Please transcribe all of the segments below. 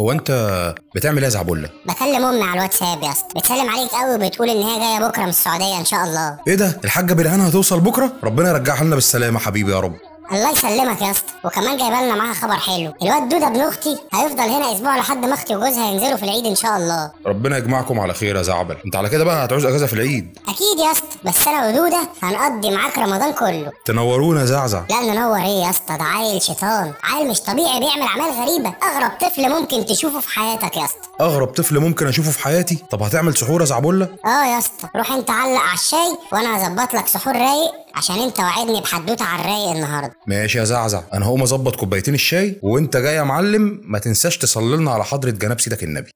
هو انت بتعمل إيه يا زعبله بكلم أمي على الواتساب يا أسطى. بتسلم عليك قوي وبتقول إن هي جاية بكرة من السعودية إن شاء الله. إيه ده؟ الحاجة بالهان هتوصل بكرة؟ ربنا يرجعها لنا بالسلامة حبيبي يا رب. الله يسلمك يا اسطى. وكمان جايبه لنا معاها خبر حلو. الواد دودة ابن أختي هيفضل هنا أسبوع لحد ما أختي وجوزها ينزلوا في العيد إن شاء الله. ربنا يجمعكم على خير يا زعبل. أنت على كده بقى هتعوز أجازة في العيد. أكيد يا اسطى. بس أنا ودودة هنقضي معاك رمضان كله. تنورونا زعزع. لا ننور إيه يا اسطى؟ ده عيل شيطان. عيل مش طبيعي بيعمل أعمال غريبة. أغرب طفل ممكن تشوفه في حياتك يا اسطى. أغرب طفل ممكن أشوفه في حياتي؟ طب هتعمل سحور يا زعبله آه يا اسطى. روح أنت علق على الشاي وأنا هظبط لك سحور رايق عشان انت وعدني بحدوتة على الرايق النهارده. ماشي يا زعزع. أنا هقوم اظبط كوبايتين الشاي وانت جاي يا معلم ما تنساش تصلي لنا على حضرة جناب سيدك النبي.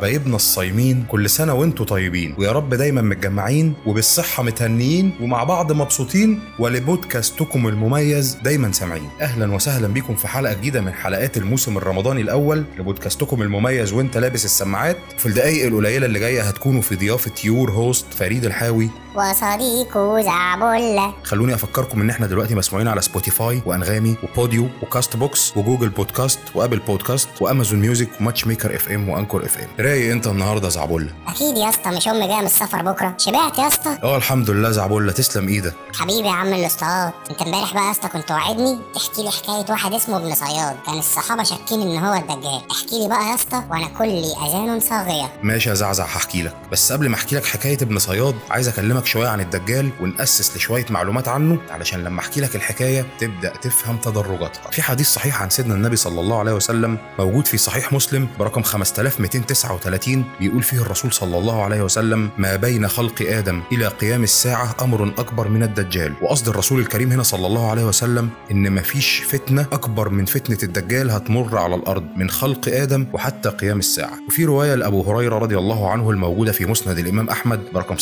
حبايبنا الصايمين كل سنة وانتوا طيبين. ويا رب دايما متجمعين وبالصحة متهنيين ومع بعض مبسوطين. ولبودكاستكم المميز دايما سامعين. أهلا وسهلا بيكم في حلقة جديدة من حلقات الموسم الرمضاني الأول لبودكاستكم المميز وانت لابس السماعات. في الدقايق القليلة اللي جاية هتكونوا في ضيافة your host فريد الحاوي. وصديقه زعبله خلوني أفكركم إن إحنا دلوقتي مسموعين على سبوتيفاي وأنغامي وپوديو وكاست بوكس وجوجل بودكاست وأبل بودكاست وأمازون ميوزك وماتش ميكر اف ام وأنكور اف ام رايق أنت النهارده يا زعبله أكيد يا اسطى مش أمي جاية من السفر بكرة. شبعت يا اسطى؟ آه الحمد لله زعبله تسلم إيدك. حبيبي يا عم الأستاذ أنت امبارح بقى يا اسطى كنت وعدني. تحكي لي حكاية واحد اسمه ابن صياد. كان الصحابة شاكين إن هو الدجال. احكي لي بقى يا اسطى وأنا كلي أذان صاغية. ماشي يا زعزع هحكي لك. بس قبل ما أحكي لك حكاية ابن صياد عايز أكلمك شوية عن الدجال ونأسس لشوية معلومات عنه علشان لما أحكي لك الحكاية تبدأ تفهم تدرجاتها. في حديث صحيح عن سيدنا النبي صلى الله عليه وسلم موجود في صحيح مسلم برقم 5239 بيقول فيه الرسول صلى الله عليه وسلم ما بين خلق آدم إلى قيام الساعة أمر أكبر من الدجال. وقصد الرسول الكريم هنا صلى الله عليه وسلم إن مفيش فتنة أكبر من فتنة الدجال هتمر على الأرض من خلق آدم وحتى قيام الساعة. وفي رواية لأبو هريرة رضي الله عنه الموجودة في مسند الإمام أحمد برقم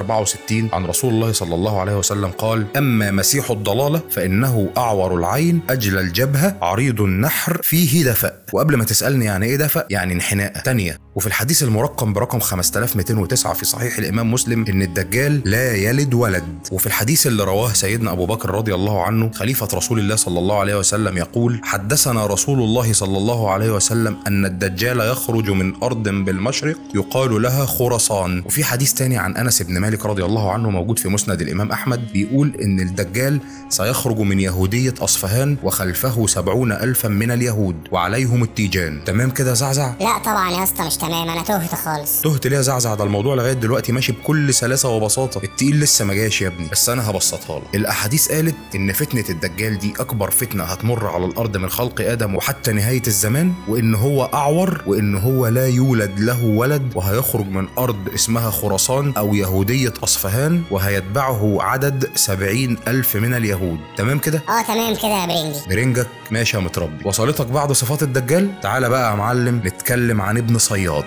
7564 عن رسول الله صلى الله عليه وسلم قال أما مسيح الضلالة فإنه أعور العين أجل الجبهة عريض النحر فيه دفأ. وقبل ما تسألني يعني إيه دفأ يعني انحناء تانية. وفي الحديث المرقم برقم 5209 في صحيح الإمام مسلم إن الدجال لا يلد ولد. وفي الحديث اللي رواه سيدنا أبو بكر رضي الله عنه خليفة رسول الله صلى الله عليه وسلم يقول حدثنا رسول الله صلى الله عليه وسلم أن الدجال يخرج من أرض بالمشرق يقال لها خراسان. وفي حديث تاني عن أنس بن مالك رضي الله عنه موجود في مسند الإمام أحمد بيقول إن الدجال سيخرج من يهودية أصفهان وخلفه سبعون الفا من اليهود وعليهم التيجان. تمام كده زعزع؟ لا طبعا يا اسطى مش تمام. أنا تهت خالص. تهت ليه يا زعزع؟ ده الموضوع لغاية دلوقتي ماشي بكل سلاسة وبساطة. التقيل لسه ما جاش يا ابني. بس أنا هبسطها لك. الأحاديث قالت إن فتنة الدجال دي أكبر فتنة هتمر على الأرض من خلق آدم وحتى نهاية الزمان وإن هو أعور وإن هو لا يولد له ولد وهيخرج من أرض اسمها خراسان أو يهوديه أصفهان وهيتبعه عدد سبعين ألف من اليهود. تمام كده؟ آه تمام كده يا برنجي. برنجك ماشي يا متربي. وصلتك بعض صفات الدجال؟ تعالى بقى يا معلم نتكلم عن ابن صياد.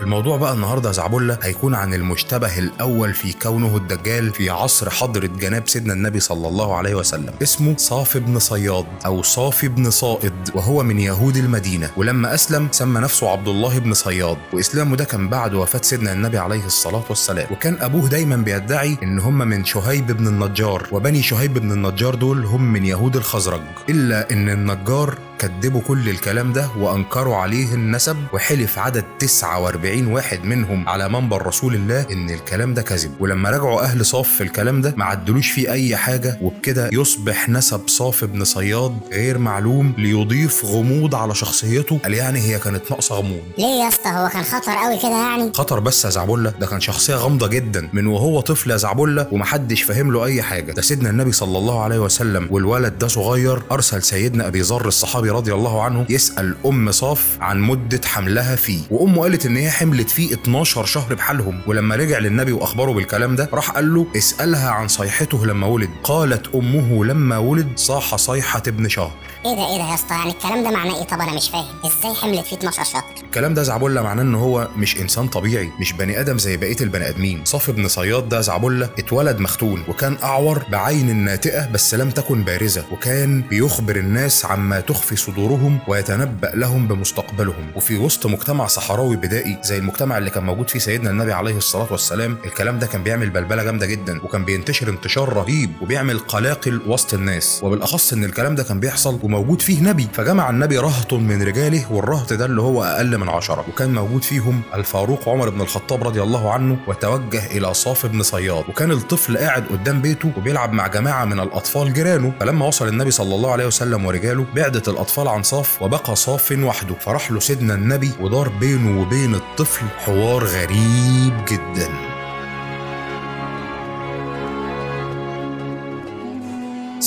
الموضوع بقى النهارده يا زعبله هيكون عن المشتبه الأول في كونه الدجال في عصر حضرة جناب سيدنا النبي صلى الله عليه وسلم. اسمه صافي بن صياد أو صافي بن صائد وهو من يهود المدينة. ولما أسلم سمى نفسه عبد الله بن صياد. وإسلامه ده كان بعد وفاة سيدنا النبي عليه الصلاة والسلام. وكان أبوه دايما بيدعي إن هم من شهيب بن النجار. وبني شهيب بن النجار دول هم من يهود الخزرج. إلا إن النجار كذبوا كل الكلام ده وأنكروا عليه النسب وحلف عدد 49 واحد منهم على منبر رسول الله إن الكلام ده كذب. ولما رجعوا أهل صاف في الكلام ده ما عدلوش فيه أي حاجة وبكده يصبح نسب صاف بن صياد غير معلوم ليضيف غموض على شخصيته. قال يعني هي كانت ناقصة غموض. ليه يا اسطى؟ هو كان خطر قوي كده يعني؟ خطر بس يا زعبله ده كان شخصية غامضة جدا. من وهو طفل يا زعبله ومحدش فاهم له أي حاجة. ده سيدنا النبي صلى الله عليه وسلم والولد ده صغير أرسل سيدنا أبي ذر الصحابي رضي الله عنه يسأل أم صاف عن مدة حملها فيه. وأمه قالت إن هي حملت فيه 12 شهر بحالهم. ولما رجع للنبي وأخبره بالكلام ده راح قال له اسألها عن صيحته لما ولد. قالت أمه لما ولد صاح صيحة ابن شهر. إيه ده إيه ده يا اسطى؟ يعني الكلام ده معناه إيه؟ طب أنا مش فاهم. إزاي حملت فيه 12 شهر؟ الكلام ده زعبولة معناه إن هو مش إنسان طبيعي مش بني آدم زي بقية البني آدمين. صف بن صياد ده زعبولة اتولد مختون وكان أعور بعين ناتئة بس لم تكن بارزة وكان بيخبر الناس عما تخفي صدورهم ويتنبأ لهم بمستقبلهم. وفي وسط مجتمع صحراوي بدائي زي المجتمع اللي كان موجود فيه سيدنا النبي عليه الصلاة والسلام الكلام ده كان بيعمل بلبلة جامدة جدا وكان بينتشر انتشار رهيب وبيعمل قلاقل وسط الناس. وبالأخص إن الكلام ده كان بيحصل وموجود فيه نبي فجمع النبي رهط من رجاله والرهط ده اللي هو أقل من عشرة. وكان موجود فيهم الفاروق عمر بن الخطاب رضي الله عنه وتوجه إلى صاف بن صياد. وكان الطفل قاعد قدام بيته وبيلعب مع جماعة من الأطفال جيرانه. فلما وصل النبي صلى الله عليه وسلم ورجاله بعدت الاطفال عن صاف وبقى صاف وحده. فراح له سيدنا النبي ودار بينه وبين الطفل حوار غريب جدا.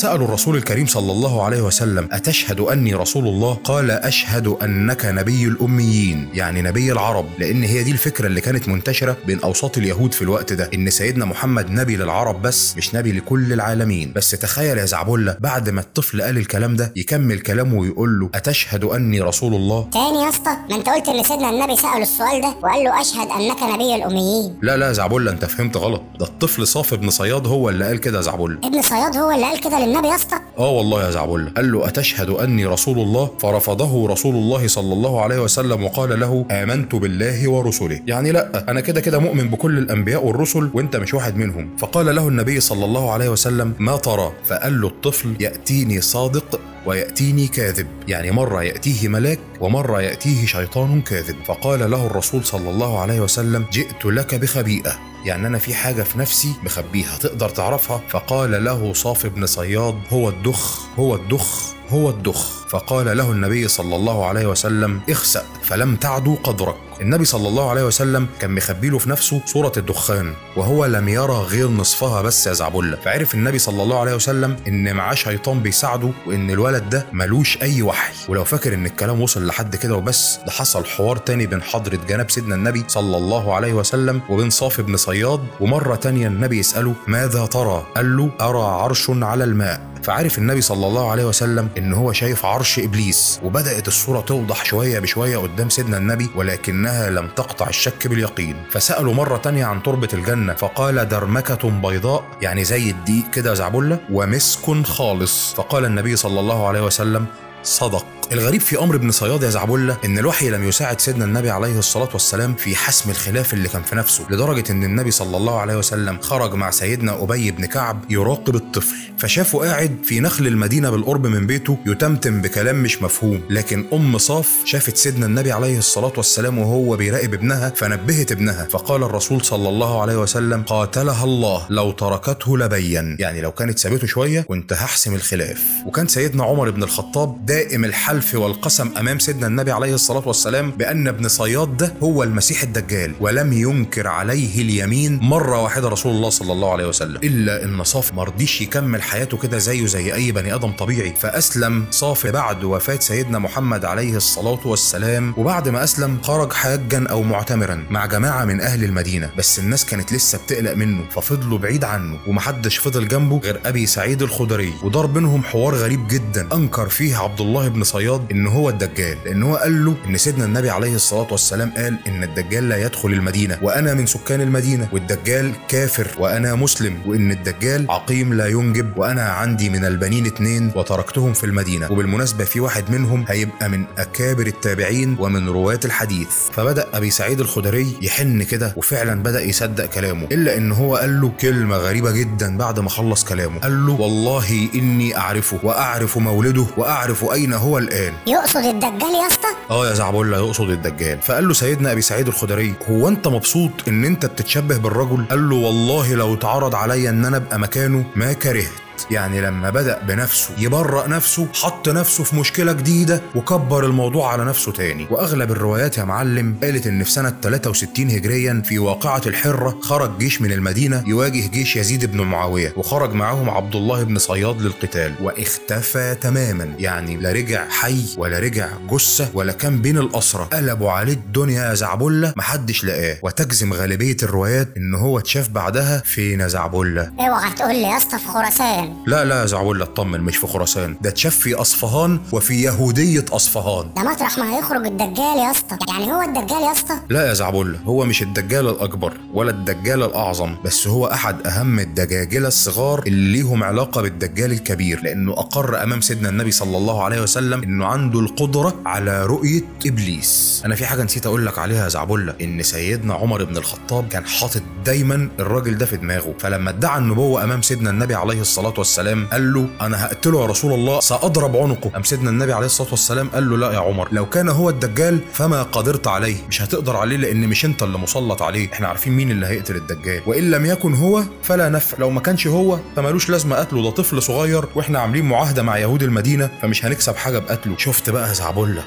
سألوا الرسول الكريم صلى الله عليه وسلم أتشهد أني رسول الله؟ قال أشهد أنك نبي الأميين. يعني نبي العرب لأن هي دي الفكرة اللي كانت منتشرة بين أوساط اليهود في الوقت ده إن سيدنا محمد نبي للعرب بس مش نبي لكل العالمين. بس تخيل يا زعبولة بعد ما الطفل قال الكلام ده يكمل كلامه ويقول له أتشهد أني رسول الله؟ تاني يا اسطى ما انت قلت إن سيدنا النبي سأله السؤال ده وقال له أشهد أنك نبي الأميين. لا لا يا زعبولة أنت فهمت غلط. ده الطفل صاف بن صياد هو اللي قال كده يا زعبولة. ابن صياد هو اللي قال كده للنبي يا اسطى؟ آه والله يا زعبولة قال له أتشهد أني رسول الله؟ فرفضه رسول الله صلى الله عليه وسلم وقال له آمنت بالله ورسله. يعني لا أنا كده كده مؤمن بكل الأنبياء والرسل وأنت مش واحد منهم. فقال له النبي صلى الله عليه وسلم ما ترى؟ فقال له الطفل يأتيني صادق ويأتيني كاذب. يعني مرة يأتيه ملاك ومرة يأتيه شيطان كاذب. فقال له الرسول صلى الله عليه وسلم جئت لك بخبيئة. يعني أنا في حاجة في نفسي مخبيها تقدر تعرفها. فقال له صاف بن صياد هو الدخ هو الدخ. هو الدخ. فقال له النبي صلى الله عليه وسلم اخسأ فلم تعدو قدرك. النبي صلى الله عليه وسلم كان مخبي له في نفسه صورة الدخان وهو لم يرى غير نصفها بس يا زعبلة. فعرف النبي صلى الله عليه وسلم إن معاه شيطان بيساعده وإن الولد ده ملوش أي وحي. ولو فاكر إن الكلام وصل لحد كده وبس ده حصل حوار تاني بين حضرة جناب سيدنا النبي صلى الله عليه وسلم وبين صافي بن صياد. ومرة تانية النبي يسأله ماذا ترى؟ قال له أرى عرش على الماء. فعرف النبي صلى الله عليه وسلم إن هو شايف عرش إبليس وبدأت الصورة توضح شوية بشوية قدام سيدنا النبي ولكنها لم تقطع الشك باليقين. فسألوا مرة تانية عن تربة الجنة فقال درمكة بيضاء يعني زي الدقيق كده زعبله ومسك خالص. فقال النبي صلى الله عليه وسلم صدق. الغريب في أمر ابن صياد يا زعبله إن الوحي لم يساعد سيدنا النبي عليه الصلاة والسلام في حسم الخلاف اللي كان في نفسه لدرجة إن النبي صلى الله عليه وسلم خرج مع سيدنا أبي بن كعب يراقب الطفل فشافه قاعد في نخل المدينة بالقرب من بيته يتمتم بكلام مش مفهوم لكن أم صاف شافت سيدنا النبي عليه الصلاة والسلام وهو بيراقب ابنها فنبهت ابنها فقال الرسول صلى الله عليه وسلم قاتلها الله لو تركته لبين. يعني لو كانت سابته شوية كنت هحسم الخلاف. وكان سيدنا عمر بن الخطاب دائم الحلف والقسم أمام سيدنا النبي عليه الصلاة والسلام بأن ابن صياد ده هو المسيح الدجال ولم ينكر عليه اليمين مرة واحدة رسول الله صلى الله عليه وسلم إلا إن صاف مرضيش يكمل حياته كده زيه زي أي بني آدم طبيعي. فأسلم صاف بعد وفاة سيدنا محمد عليه الصلاة والسلام وبعد ما أسلم خرج حاجا أو معتمرا مع جماعة من أهل المدينة بس الناس كانت لسه بتقلق منه ففضلوا بعيد عنه ومحدش فضل جنبه غير أبي سعيد الخدري ودار بينهم حوار غريب جدا أنكر فيه عبد الله بن صياد. إن هو الدجال لأن هو قال له إن سيدنا النبي عليه الصلاة والسلام قال إن الدجال لا يدخل المدينة وأنا من سكان المدينة والدجال كافر وأنا مسلم وإن الدجال عقيم لا ينجب وأنا عندي من البنين اتنين وتركتهم في المدينة وبالمناسبة في واحد منهم هيبقى من أكابر التابعين ومن رواة الحديث. فبدأ أبي سعيد الخدري يحن كده وفعلا بدأ يصدق كلامه إلا إن هو قال له كلمة غريبة جدا بعد ما خلص كلامه. قال له والله إني أعرفه وأعرف مولده وأعرف أين هو الان يقصد الدجال يا اسطى؟ آه يا زعبولة يقصد الدجال. فقال له سيدنا أبي سعيد الخدري هو أنت مبسوط إن أنت بتتشبه بالرجل؟ قال له والله لو اتعرض عليا إن أنا أبقى مكانه ما كرهت. يعني لما بدأ بنفسه يبرأ نفسه حط نفسه في مشكلة جديدة وكبر الموضوع على نفسه تاني. وأغلب الروايات يا معلم قالت إن في سنة 63 هجريا في واقعة الحرة خرج جيش من المدينة يواجه جيش يزيد بن معاوية وخرج معاهم عبد الله بن صياد للقتال. واختفى تماما يعني لا رجع حي ولا رجع جثة ولا كان بين الأسرة. قلبوا عليه الدنيا يا زعبلة محدش لقاه. وتجزم غالبية الروايات إن هو اتشاف بعدها فين يا زعبلة؟ اوعى تقول لي يا اسطى في خراسان. لا لا يا زعبلة اطمن مش في خراسان. ده اتشاف في أصفهان وفي يهودية أصفهان. ده مطرح ما هيخرج الدجال يا اسطى. يعني هو الدجال يا اسطى؟ لا يا زعبلة هو مش الدجال الأكبر ولا الدجال الأعظم بس هو أحد أهم الدجاجلة الصغار اللي ليهم علاقة بالدجال الكبير لأنه أقر أمام سيدنا النبي صلى الله عليه وسلم إنه عنده القدرة على رؤية إبليس. أنا في حاجة نسيت أقول لك عليها يا زعبلة إن سيدنا عمر بن الخطاب كان حاطط دايما الراجل ده في دماغه. فلما ادعى النبوة أمام سيدنا النبي عليه الصلاة والسلام قال له أنا هقتله يا رسول الله سأضرب عنقه. أم سيدنا النبي عليه الصلاة والسلام قال له لا يا عمر لو كان هو الدجال فما قدرت عليه مش هتقدر عليه لأن مش أنت اللي مسلط عليه. إحنا عارفين مين اللي هيقتل الدجال. وإن لم يكن هو فلا نفع. لو ما كانش هو فمالوش لازمة قتله ده طفل صغير وإحنا عاملين معاهدة مع يهود المدينة فمش هنكسب حاجة بقتله. شفت بقى يا زعبلة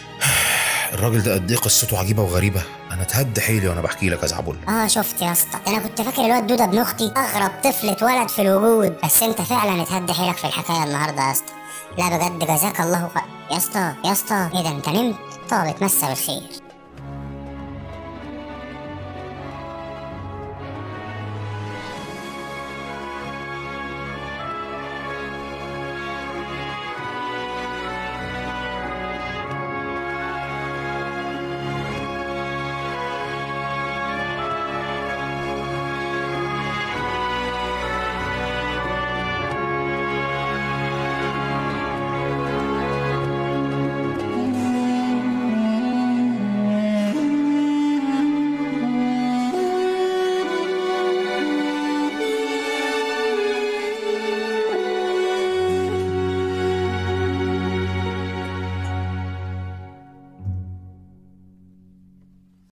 الراجل ده قد إيه قصته عجيبة وغريبة. أنا اتهد حيلي وأنا بحكي لك يا آه شفت يا اسطى. أنا كنت فاكر الواد دودة ابن أختي أغرب طفل اتولد في الوجود. بس أنت فعلا اتهد حيلك في الحكاية النهارده يا اسطى. لا بجد جزاك الله خير. يا اسطى يا اسطى إيه ده أنت نمت طب اتمسى بالخير